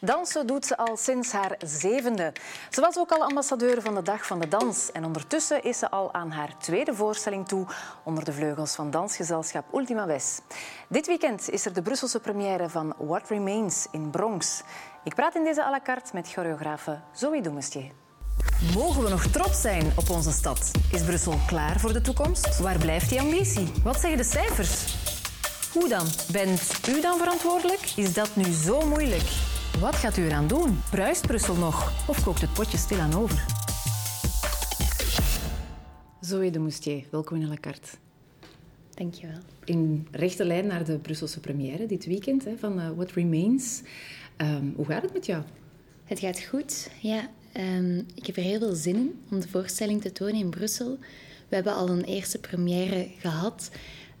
Dansen doet ze al sinds haar zevende. Ze was ook al ambassadeur van de Dag van de Dans. En ondertussen is ze al aan haar tweede voorstelling toe onder de vleugels van dansgezelschap Ultima Wes. Dit weekend is er de Brusselse première van What Remains in Bronx. Ik praat in deze à la carte met choreografe Zoe Doemestier. Mogen we nog trots zijn op onze stad? Is Brussel klaar voor de toekomst? Waar blijft die ambitie? Wat zeggen de cijfers? Hoe dan? Bent u dan verantwoordelijk? Is dat nu zo moeilijk? Wat gaat u eraan doen? Bruist Brussel nog? Of kookt het potje stilaan over? Zoe de Moustier, welkom in la carte. Dankjewel. In rechte lijn naar de Brusselse première dit weekend hè, van uh, What Remains. Um, hoe gaat het met jou? Het gaat goed, ja. Um, ik heb er heel veel zin in om de voorstelling te tonen in Brussel. We hebben al een eerste première gehad.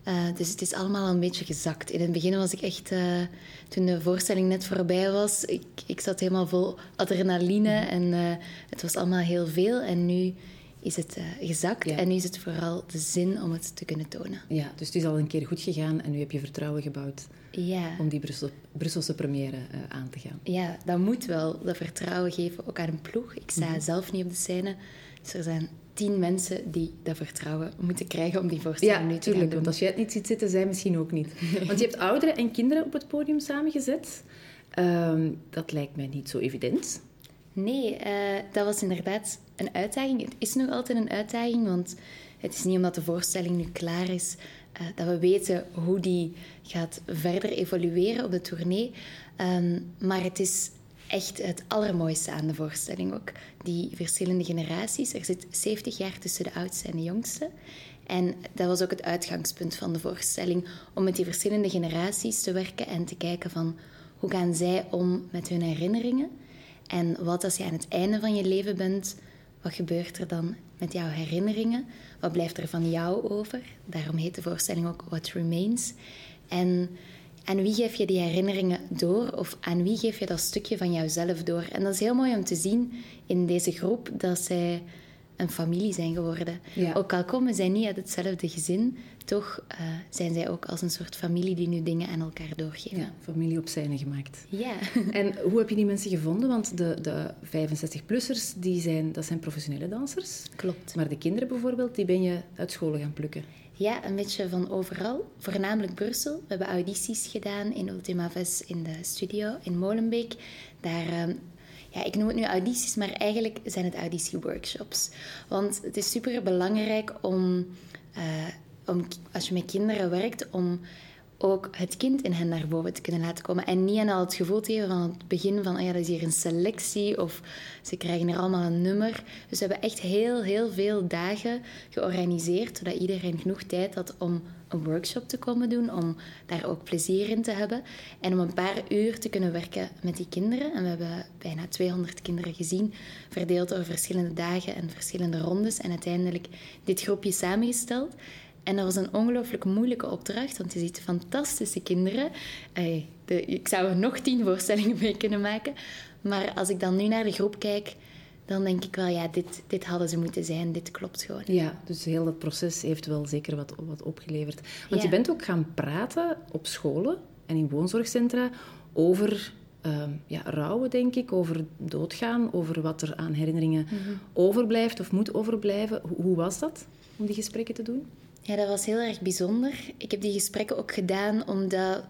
Uh, dus het is allemaal een beetje gezakt. In het begin was ik echt, uh, toen de voorstelling net voorbij was, ik, ik zat helemaal vol adrenaline mhm. en uh, het was allemaal heel veel. En nu is het gezakt en nu is het vooral de zin om het te kunnen tonen. Ja, dus het is al een keer goed gegaan en nu heb je vertrouwen gebouwd ja. om die Brussel, Brusselse première aan te gaan. Ja, dat moet wel. Dat vertrouwen geven, ook aan een ploeg. Ik sta mm zelf niet op de scène, dus er zijn tien mensen die dat vertrouwen moeten krijgen om die voorstelling ja, nu te tuurlijk, doen. want als jij het niet ziet zitten, zij misschien ook niet. Want je hebt ouderen en kinderen op het podium samengezet. Um, dat lijkt mij niet zo evident. Nee, uh, dat was inderdaad een uitdaging. Het is nog altijd een uitdaging, want het is niet omdat de voorstelling nu klaar is uh, dat we weten hoe die gaat verder evolueren op de tournee. Um, maar het is echt het allermooiste aan de voorstelling ook. Die verschillende generaties. Er zit 70 jaar tussen de oudste en de jongste. En dat was ook het uitgangspunt van de voorstelling. Om met die verschillende generaties te werken en te kijken van... Hoe gaan zij om met hun herinneringen? En wat als je aan het einde van je leven bent... Wat gebeurt er dan met jouw herinneringen? Wat blijft er van jou over? Daarom heet de voorstelling ook What Remains. En aan wie geef je die herinneringen door of aan wie geef je dat stukje van jouzelf door? En dat is heel mooi om te zien in deze groep dat zij een familie zijn geworden. Ook al komen zij niet uit hetzelfde gezin, toch uh, zijn zij ook als een soort familie die nu dingen aan elkaar doorgeven. Ja, familie op zijne gemaakt. Ja. En hoe heb je die mensen gevonden? Want de, de 65-plussers, die zijn, dat zijn professionele dansers. Klopt. Maar de kinderen bijvoorbeeld, die ben je uit scholen gaan plukken. Ja, een beetje van overal. Voornamelijk Brussel. We hebben audities gedaan in Ultima Ves in de studio in Molenbeek. Daar... Ehm, ja, ik noem het nu audities, maar eigenlijk zijn het auditieworkshops. Want het is super belangrijk om, uh, om, als je met kinderen werkt, om ook het kind in hen naar boven te kunnen laten komen. En niet al het gevoel te geven van het begin van, oh ja, dat is hier een selectie of ze krijgen er allemaal een nummer. Dus we hebben echt heel, heel veel dagen georganiseerd, zodat iedereen genoeg tijd had om een workshop te komen doen, om daar ook plezier in te hebben. En om een paar uur te kunnen werken met die kinderen. En we hebben bijna 200 kinderen gezien, verdeeld over verschillende dagen en verschillende rondes. En uiteindelijk dit groepje samengesteld. En dat was een ongelooflijk moeilijke opdracht, want je ziet fantastische kinderen. de, ik zou er nog tien voorstellingen mee kunnen maken. Maar als ik dan nu naar de groep kijk, dan denk ik wel, ja, dit, dit hadden ze moeten zijn, dit klopt gewoon. Ja, dus heel dat proces heeft wel zeker wat, wat opgeleverd. Want je bent ook gaan praten op scholen en in woonzorgcentra over uh, ja, rouwen, denk ik, over doodgaan, over wat er aan herinneringen mhm. overblijft of moet overblijven. Hoe was dat om die gesprekken te doen? Ja, dat was heel erg bijzonder. Ik heb die gesprekken ook gedaan omdat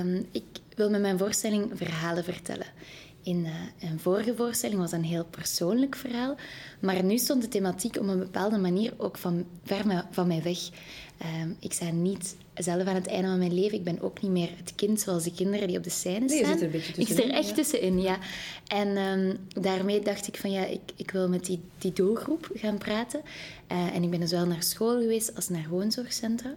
um, ik wil met mijn voorstelling verhalen vertellen. In uh, een vorige voorstelling was een heel persoonlijk verhaal, maar nu stond de thematiek op een bepaalde manier ook van ver van mij weg. Um, ik sta niet zelf aan het einde van mijn leven. Ik ben ook niet meer het kind zoals de kinderen die op de scène staan. Nee, zit er een beetje tussenin. Ik zit er echt tussenin, ja. En um, daarmee dacht ik van ja, ik, ik wil met die, die doelgroep gaan praten. Uh, en ik ben dus wel naar school geweest als naar woonzorgcentra.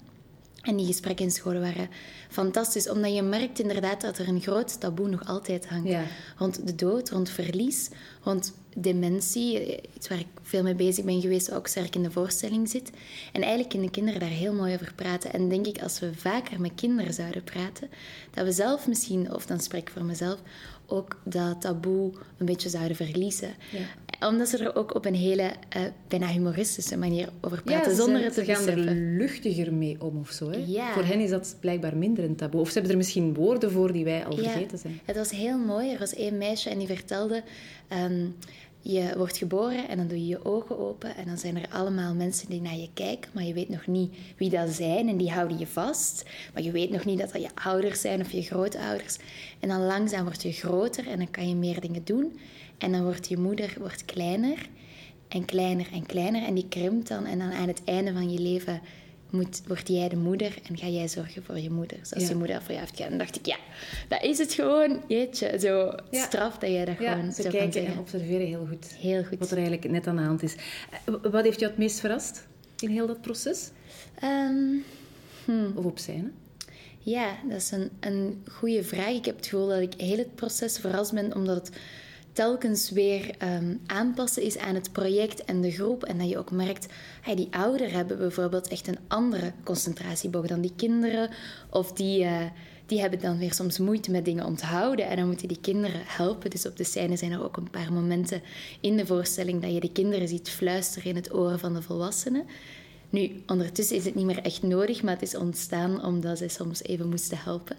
En die gesprekken in scholen waren fantastisch, omdat je merkt inderdaad dat er een groot taboe nog altijd hangt. Rond de dood, rond verlies, rond dementie. Iets waar ik veel mee bezig ben geweest, ook sterk in de voorstelling zit. En eigenlijk kunnen kinderen daar heel mooi over praten. En denk ik, als we vaker met kinderen zouden praten, dat we zelf misschien, of dan spreek ik voor mezelf, ook dat taboe een beetje zouden verliezen. Omdat ze er ook op een hele uh, bijna humoristische manier over praten, ja, zonder het te ze gaan beseffen. er luchtiger mee om of zo. Hè? Ja. Voor hen is dat blijkbaar minder een taboe. Of ze hebben er misschien woorden voor die wij al vergeten zijn. Het was heel mooi. Er was één meisje en die vertelde... ehm, je wordt geboren en dan doe je je ogen open en dan zijn er allemaal mensen die naar je kijken, maar je weet nog niet wie dat zijn en die houden je vast. Maar je weet nog niet dat dat je ouders zijn of je grootouders. En dan langzaam word je groter en dan kan je meer dingen doen. En dan wordt je moeder wordt kleiner en kleiner en kleiner en die krimpt dan. En dan aan het einde van je leven moet, word jij de moeder en ga jij zorgen voor je moeder. Zoals Ja. je moeder voor je heeft gedaan. En dacht ik, ja, dat is het gewoon. Jeetje, zo Ja. straf dat jij dat Ja, gewoon zo kan kijken zeggen. en observeren heel goed. Heel goed. Wat er eigenlijk net aan de hand is. Eh, Wat heeft jou het meest verrast in heel dat proces? Ehm, Of op scène? Ja, dat is een, een goede vraag. Ik heb het gevoel dat ik heel het proces verrast ben, omdat het telkens weer ehm, aanpassen is aan het project en de groep. En dat je ook merkt, hey, die ouderen hebben bijvoorbeeld echt een andere concentratieboog dan die kinderen. Of die, eh, die hebben dan weer soms moeite met dingen onthouden. En dan moeten die kinderen helpen. Dus op de scène zijn er ook een paar momenten in de voorstelling dat je de kinderen ziet fluisteren in het oor van de volwassenen. Nu, ondertussen is het niet meer echt nodig, maar het is ontstaan omdat zij soms even moesten helpen.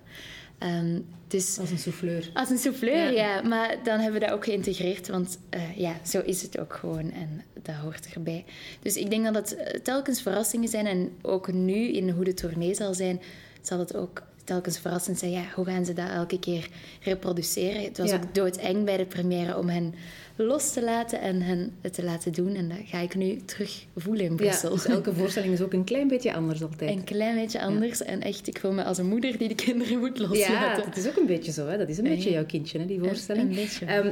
Ehm, dus Als een souffleur. als een souffleur, Ja. ja. Maar dan hebben we dat ook geïntegreerd, want eh, ja, zo is het ook gewoon en dat hoort erbij. Dus ik denk dat het eh, telkens verrassingen zijn en ook nu in hoe de tournee zal zijn, zal het ook telkens verrassend zijn. Ja, hoe gaan ze dat elke keer reproduceren? Het was Ja. ook doodeng bij de première om hen los te laten en hen het te laten doen. En dat ga ik nu terug voelen in Ja, Brussel. dus elke voorstelling is ook een klein beetje anders altijd. Een klein beetje anders. En echt, ik voel me als een moeder die de kinderen moet Ja, loslaten. dat is ook een beetje zo. Hè? Dat is een Ja, beetje ja. jouw kindje, hè, die voorstelling. een beetje. Ehm,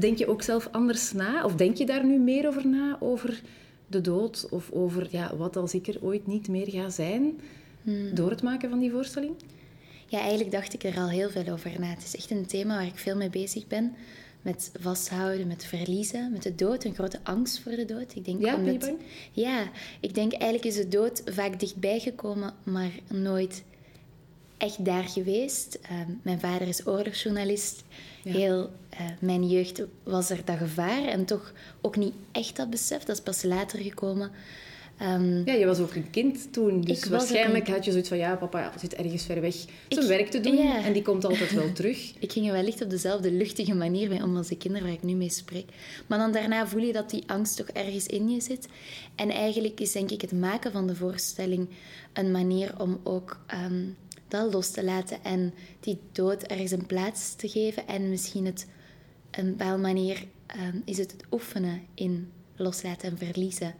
denk je ook zelf anders na? Of denk je daar nu meer over na? Over de dood? Of over ja, wat als ik er ooit niet meer ga zijn? Hmm. Door het maken van die voorstelling? Ja, eigenlijk dacht ik er al heel veel over na. Het is echt een thema waar ik veel mee bezig ben. Met vasthouden, met verliezen, met de dood. Een grote angst voor de dood. Ik denk Ja, omdat-? Ja, ik denk eigenlijk is de dood vaak dichtbij gekomen, maar nooit echt daar geweest. Ehm, mijn vader is oorlogsjournalist. Ja. Heel eh, mijn jeugd was er dat gevaar en toch ook niet echt dat besef. Dat is pas later gekomen. Ehm, Ja, je was ook een kind toen. Dus waarschijnlijk een- had je zoiets van... Ja, papa zit ergens ver weg zijn Ik- werk te doen. ja. En die komt altijd wel terug. Ik ging er wellicht op dezelfde luchtige manier mee om als de kinderen waar ik nu mee spreek. Maar dan daarna voel je dat die angst toch ergens in je zit. En eigenlijk is denk ik het maken van de voorstelling een manier om ook ehm, dat los te laten en die dood ergens een plaats te geven. En misschien het, een bepaalde manier ehm, is het het oefenen in loslaten en verliezen.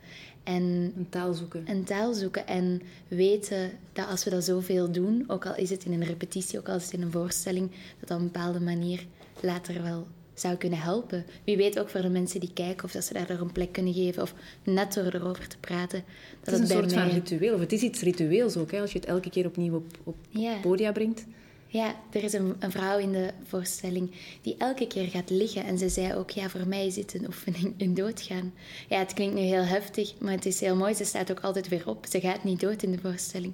En Een taal zoeken. een taal zoeken en weten dat als we dat zoveel doen, ook al is het in een repetitie, ook al is het in een voorstelling, dat dat op een bepaalde manier later wel zou kunnen helpen. Wie weet ook voor de mensen die kijken of dat ze daardoor een plek kunnen geven of net door erover te praten. Dat Het is een bij soort van ritueel. Of het is iets ritueels ook, hè, als je het elke keer opnieuw op, op podia brengt. Ja, er is een, een vrouw in de voorstelling die elke keer gaat liggen. En ze zei ook, ja, voor mij is dit een oefening in doodgaan. Ja, het klinkt nu heel heftig, maar het is heel mooi. Ze staat ook altijd weer op. Ze gaat niet dood in de voorstelling.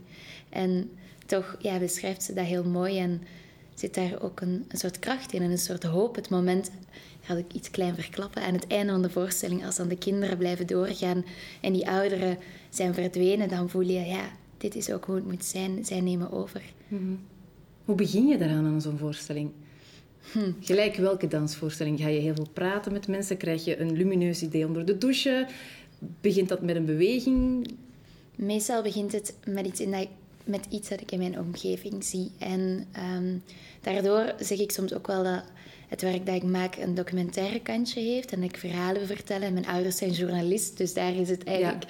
En toch ja, beschrijft ze dat heel mooi en zit daar ook een, soort kracht in en een soort hoop. Het moment, ga ik iets klein verklappen, aan het einde van de voorstelling, als dan de kinderen blijven doorgaan en die ouderen zijn verdwenen, dan voel je, ja, dit is ook hoe het moet zijn. Zij nemen over. Hoe begin je daaraan aan zo'n voorstelling? Hm. Gelijk welke dansvoorstelling? Ga je heel veel praten met mensen? Krijg je een lumineus idee onder de douche? Begint dat met een beweging? Meestal begint het met iets, in dat, met iets dat ik in mijn omgeving zie. En ehm, daardoor zeg ik soms ook wel dat het werk dat ik maak een documentaire kantje heeft. En dat ik verhalen wil vertellen. En mijn ouders zijn journalist, dus daar is het eigenlijk...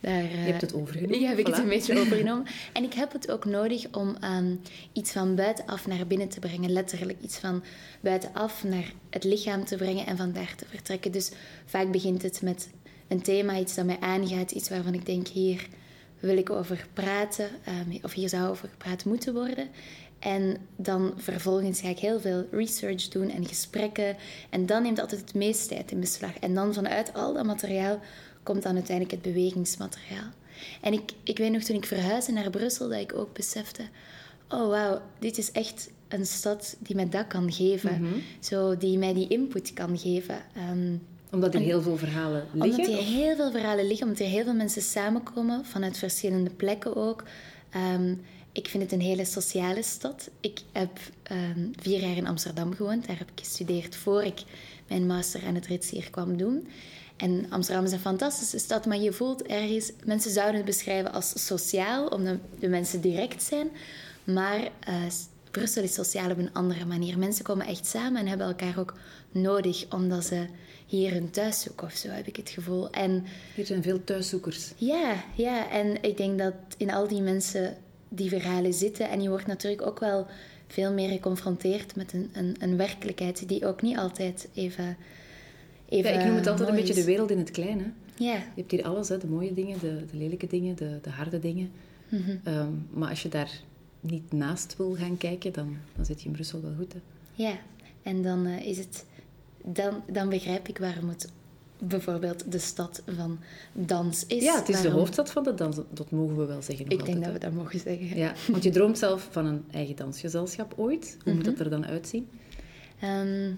Daar, eh, hebt het overgenomen, Ja, heb ik het een beetje overgenomen. En ik heb het ook nodig om ehm, iets van buitenaf naar binnen te brengen. Letterlijk iets van buitenaf naar het lichaam te brengen en van daar te vertrekken. Dus vaak begint het met een thema, iets dat mij aangaat. Iets waarvan ik denk, hier wil ik over praten. ehm, of hier zou over gepraat moeten worden. En dan vervolgens ga ik heel veel research doen en gesprekken. En dan neemt altijd het meeste tijd in beslag. En dan vanuit al dat materiaal komt dan uiteindelijk het bewegingsmateriaal. En ik, ik weet nog toen ik verhuisde naar Brussel dat ik ook besefte... Oh wauw, dit is echt een stad die mij dat kan geven. Mhm. Zo, die mij die input kan geven. Ehm, Omdat er heel veel verhalen liggen? omdat er heel veel verhalen liggen, omdat er heel veel mensen samenkomen, vanuit verschillende plekken ook. Ehm, ik vind het een hele sociale stad. Ik heb ehm, vier jaar in Amsterdam gewoond. Daar heb ik gestudeerd voor ik mijn master aan het Rits hier kwam doen. En Amsterdam is een fantastische stad, maar je voelt ergens... Mensen zouden het beschrijven als sociaal, omdat de mensen direct zijn. Maar eh, Brussel is sociaal op een andere manier. Mensen komen echt samen en hebben elkaar ook nodig, omdat ze hier hun thuis zoeken of zo, heb ik het gevoel. En Hier zijn veel thuiszoekers. ja, ja, en ik denk dat in al die mensen die verhalen zitten. En je wordt natuurlijk ook wel veel meer geconfronteerd met een, een, een werkelijkheid die ook niet altijd even. even Ja, ik noem het altijd een beetje de wereld in het klein. Hè? Ja, Je hebt hier alles, hè? de mooie dingen, de, de lelijke dingen, de, de harde dingen. Ehm, maar als je daar niet naast wil gaan kijken, dan, dan zit je in Brussel wel goed. Hè? ja. En dan eh, is het. Dan, dan begrijp ik waarom het bijvoorbeeld de stad van dans is. Ja, het is de hoofdstad van de dans, dat mogen we wel zeggen. Ik denk dat we dat mogen zeggen. Ja, want je droomt zelf van een eigen dansgezelschap ooit. Hoe moet dat Mhm. er dan uitzien? Ehm,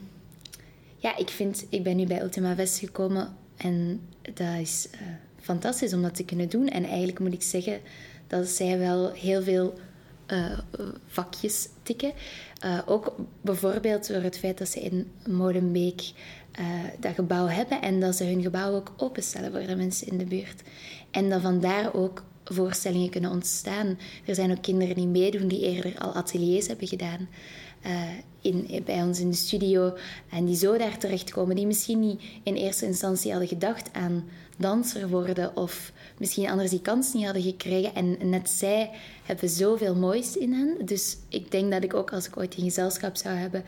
ja, ik vind, ik ben nu bij Ultima West gekomen en dat is eh, fantastisch om dat te kunnen doen. En eigenlijk moet ik zeggen dat zij wel heel veel eh, vakjes tikken. Eh, ook bijvoorbeeld door het feit dat ze in Molenbeek eh, dat gebouw hebben en dat ze hun gebouw ook openstellen voor de mensen in de buurt. En dat vandaar ook voorstellingen kunnen ontstaan. Er zijn ook kinderen die meedoen die eerder al ateliers hebben gedaan in, bij ons in de studio. En die zo daar terechtkomen, die misschien niet in eerste instantie hadden gedacht aan danser worden of misschien anders die kans niet hadden gekregen. En net zij hebben zoveel moois in hen. Dus ik denk dat ik ook als ik ooit een gezelschap zou hebben,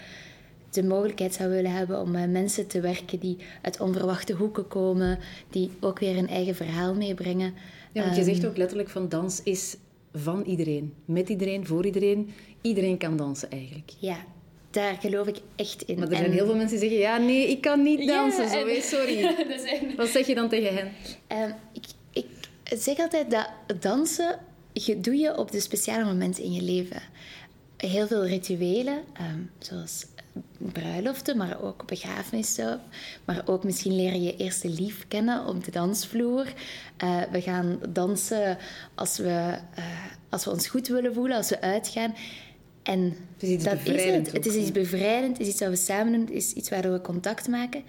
de mogelijkheid zou willen hebben om met mensen te werken die uit onverwachte hoeken komen, die ook weer een eigen verhaal meebrengen. Ja, want je Ehm, zegt ook letterlijk van dans is van iedereen. Met iedereen, voor iedereen. Iedereen kan dansen eigenlijk. Ja, daar geloof ik echt in. Maar er zijn heel veel mensen die zeggen, ja, nee, ik kan niet Ja, dansen. zo, en- hè, sorry. Er zijn- Wat zeg je dan tegen hen? Ehm, ik zeg altijd dat dansen je, doe je op de speciale momenten in je leven. Heel veel rituelen, ehm, zoals bruiloften, maar ook begrafenissen. Maar ook misschien leren je eerste lief kennen op de dansvloer. Eh, we gaan dansen als we, eh, als we ons goed willen voelen, als we uitgaan. En is dat is het. Het is iets bevrijdend, het is iets wat we samen doen, het is iets waardoor we contact maken.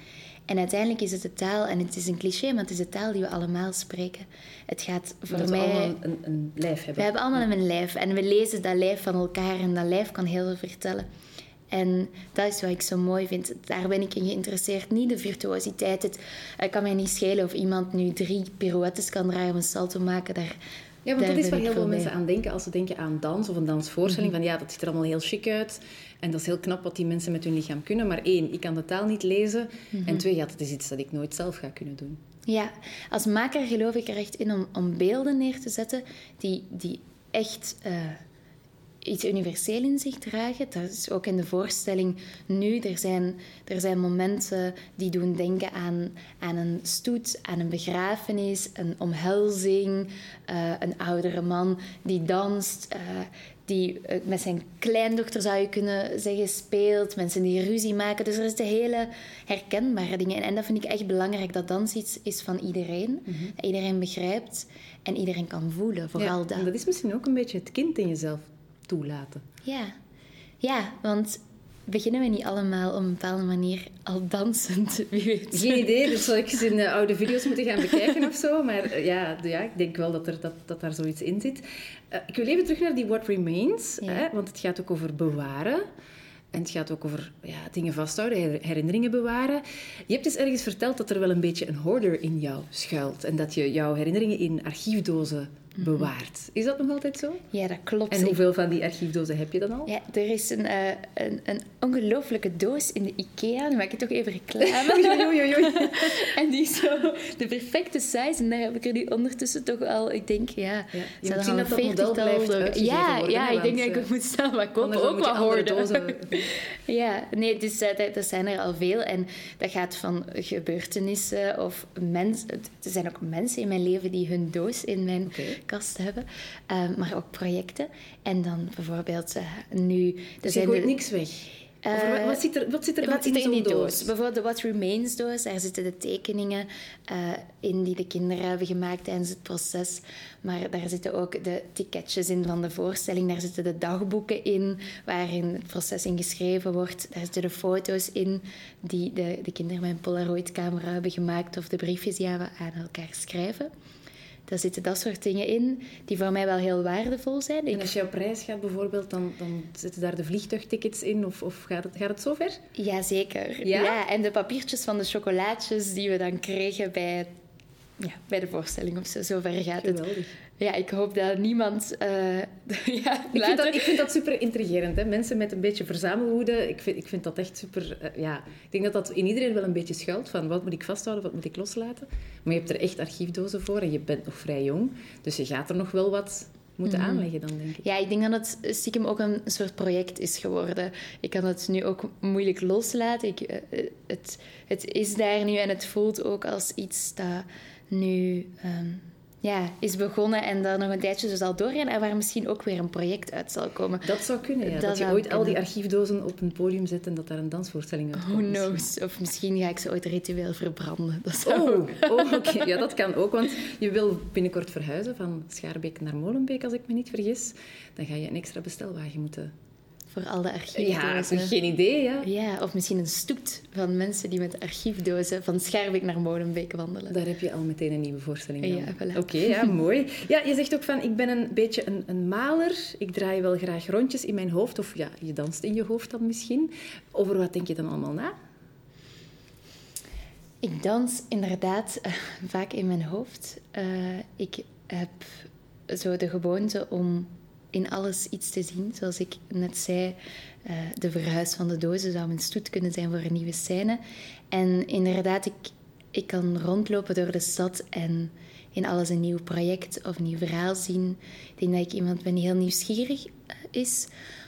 En uiteindelijk is het de taal, en het is een cliché, maar het is de taal die we allemaal spreken. Het gaat voor Dat we mij... allemaal een, een lijf hebben. We hebben allemaal een lijf en we lezen dat lijf van elkaar en dat lijf kan heel veel vertellen. En dat is wat ik zo mooi vind. Daar ben ik in geïnteresseerd. Niet de virtuositeit. Het, het kan mij niet schelen of iemand nu drie pirouettes kan draaien of een salto maken. Daar, Ja, want dat is waar heel veel mensen aan denken als ze denken aan dans of een dansvoorstelling. Van ja, dat ziet er allemaal heel chic uit. En dat is heel knap wat die mensen met hun lichaam kunnen. Maar één, ik kan de taal niet lezen. En twee, ja, dat is iets dat ik nooit zelf ga kunnen doen. Ja, als maker geloof ik er echt in om, om beelden neer te zetten die, die echt eh, iets universeel in zich dragen. Dat is ook in de voorstelling nu. Er zijn, er zijn momenten die doen denken aan, aan een stoet, aan een begrafenis, een omhelzing, eh, een oudere man die danst. eh, die eh, met zijn kleindochter, zou je kunnen zeggen, speelt. Mensen die ruzie maken. Dus er is de hele herkenbare dingen. En, en dat vind ik echt belangrijk, dat dans iets is van iedereen. Dat iedereen begrijpt en iedereen kan voelen, vooral ja, dat. En dat is misschien ook een beetje het kind in jezelf toelaten. Ja. ja, want beginnen we niet allemaal op een bepaalde manier al dansend, wie weet. Geen idee, dus zal ik eens in eh, oude video's moeten gaan bekijken of zo. Maar eh, ja, de- ja, ik denk wel dat, er, dat, dat daar zoiets in zit. Eh, ik wil even terug naar die What Remains, Ja. hè, want het gaat ook over bewaren. En het gaat ook over ja, dingen vasthouden, her- herinneringen bewaren. Je hebt eens ergens verteld dat er wel een beetje een hoarder in jou schuilt. En dat je jouw herinneringen in archiefdozen bewaart. Is dat nog altijd zo? Ja, dat klopt. En hoeveel van die archiefdozen heb je dan al? Ja, er is een, eh, een, een ongelooflijke doos in de IKEA. Nu maak ik toch even reclame. Oei, oei, oei, oei. En die is zo de perfecte size. En daar heb ik er nu ondertussen toch al, ik denk, ja... je moet zien dat dat model blijft Ja, ja ik denk dat ik eh, ook moet snel wat kopen. Ook wat hoorden. Ja, nee, dus eh, dat, dat zijn er al veel. En dat gaat van gebeurtenissen of mensen... Er zijn ook mensen in mijn leven die hun doos in mijn. Kast hebben. Ehm, maar ook projecten. En dan bijvoorbeeld uh, nu... Dus je gooit niks weg? Uh, wat, zit er, wat zit er, wat zit er in, die doos? doos? Bijvoorbeeld de What Remains doos. Daar zitten de tekeningen uh, in die de kinderen hebben gemaakt tijdens het proces. Maar daar zitten ook de ticketjes in van de voorstelling. Daar zitten de dagboeken in waarin het proces in geschreven wordt. Daar zitten de foto's in die de, de kinderen met een Polaroid-camera hebben gemaakt. Of de briefjes die we aan elkaar schrijven. Daar zitten dat soort dingen in die voor mij wel heel waardevol zijn. En als je op reis gaat bijvoorbeeld, dan, dan zitten daar de vliegtuigtickets in? Of, of gaat, het, gaat het zover? Jazeker. Ja? ja, en de papiertjes van de chocolaatjes die we dan kregen bij, ja, bij de voorstelling of zo. Zover gaat Geweldig. het. Ja, ik hoop dat niemand... Uh, ja, ik, vind dat, ik vind dat super intrigerend. Hè? Mensen met een beetje verzamelwoede, ik vind, ik vind dat echt super... Uh, ja. Ik denk dat dat in iedereen wel een beetje schuilt, van wat moet ik vasthouden, wat moet ik loslaten. Maar je hebt er echt archiefdozen voor en je bent nog vrij jong. Dus je gaat er nog wel wat moeten mhm. aanleggen dan, denk ik. Ja, ik denk dat het stiekem ook een soort project is geworden. Ik kan het nu ook moeilijk loslaten. Ik, uh, het, het is daar nu en het voelt ook als iets dat nu... Um, ja, is begonnen en daar nog een tijdje zal doorgaan en waar misschien ook weer een project uit zal komen. Dat zou kunnen, ja. Dat, je ooit al die archiefdozen op een podium zet en dat daar een dansvoorstelling uit komt. Who knows? Of misschien ga ik ze ooit ritueel verbranden. Dat zou oh, oh oké. Ja, dat kan ook, want je wil binnenkort verhuizen van Schaarbeek naar Molenbeek, als ik me niet vergis. Dan ga je een extra bestelwagen moeten voor al de archiefdozen. Ja, geen idee, ja. Ja, of misschien een stoet van mensen die met archiefdozen van Schaarbeek naar Molenbeek wandelen. Daar heb je al meteen een nieuwe voorstelling van. Ja, voilà. Oké, ja, mooi. Ja, je zegt ook van, ik ben een beetje een, een maler. Ik draai wel graag rondjes in mijn hoofd. Of ja, je danst in je hoofd dan misschien. Over wat denk je dan allemaal na? Ik dans inderdaad uh, vaak in mijn hoofd. Uh, ik heb zo de gewoonte om in alles iets te zien. Zoals ik net zei, uh, de verhuis van de dozen zou een stoet kunnen zijn voor een nieuwe scène. En inderdaad, ik, ik kan rondlopen door de stad en in alles een nieuw project of een nieuw verhaal zien. Ik denk dat ik iemand ben die heel nieuwsgierig eh, is.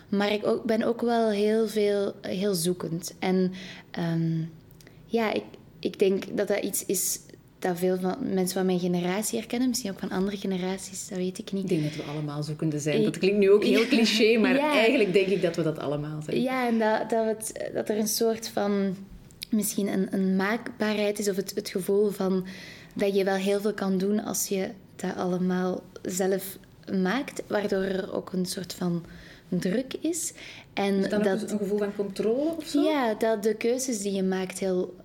Maar ik ben ook wel heel veel heel zoekend. En um, ja, ik, ik denk dat dat iets is dat veel van mensen van mijn generatie herkennen, misschien ook van andere generaties, dat weet ik niet. Ik denk dat we allemaal zoekende zijn. Dat klinkt nu ook heel cliché, maar eigenlijk denk ik dat we dat allemaal zijn. Ja, en dat, dat, het, dat er een soort van misschien een, een maakbaarheid is, of het, het gevoel van dat je wel heel veel kan doen als je dat allemaal zelf maakt, waardoor er ook een soort van druk is. En is dat, dat een gevoel van controle of zo? Ja, dat de keuzes die je maakt heel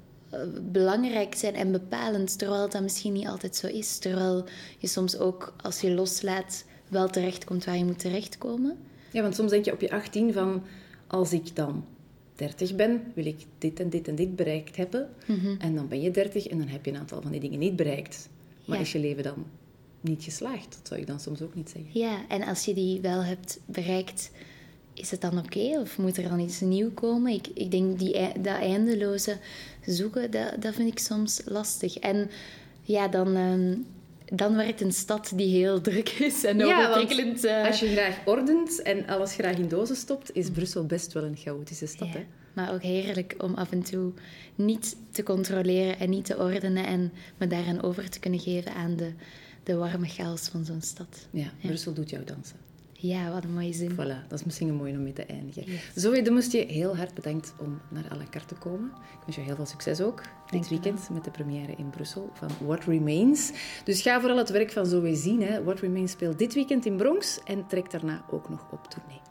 belangrijk zijn en bepalend, terwijl dat misschien niet altijd zo is. Terwijl je soms ook, als je loslaat, wel terechtkomt waar je moet terechtkomen. Ja, want soms denk je op je 18 van, als ik dan 30 ben, wil ik dit en dit en dit bereikt hebben. Mhm. En dan ben je 30 en dan heb je een aantal van die dingen niet bereikt. Maar is je leven dan niet geslaagd? Dat zou ik dan soms ook niet zeggen. Ja, en als je die wel hebt bereikt, is het dan oké? Of moet er dan iets nieuws komen? Ik, ik denk die, dat eindeloze zoeken, dat, dat vind ik soms lastig. En ja, dan, uh, dan werkt een stad die heel druk is en overprikkelend. Ja, uh... als je graag ordent en alles graag in dozen stopt, is Brussel best wel een chaotische stad. Hè? Maar ook heerlijk om af en toe niet te controleren en niet te ordenen en me daaraan over te kunnen geven aan de, de warme chaos van zo'n stad. Ja, Brussel doet jou dansen. Ja, wat een mooie zin. Voilà, dat is misschien een mooie om mee te eindigen. Yes. Zoe, dan moest je heel hard bedankt om naar à la carte te komen. Ik wens je heel veel succes ook dit weekend met de première in Brussel van What Remains. Dus ga vooral het werk van Zoe zien. Hè. What Remains speelt dit weekend in Bronx en trekt daarna ook nog op tournee.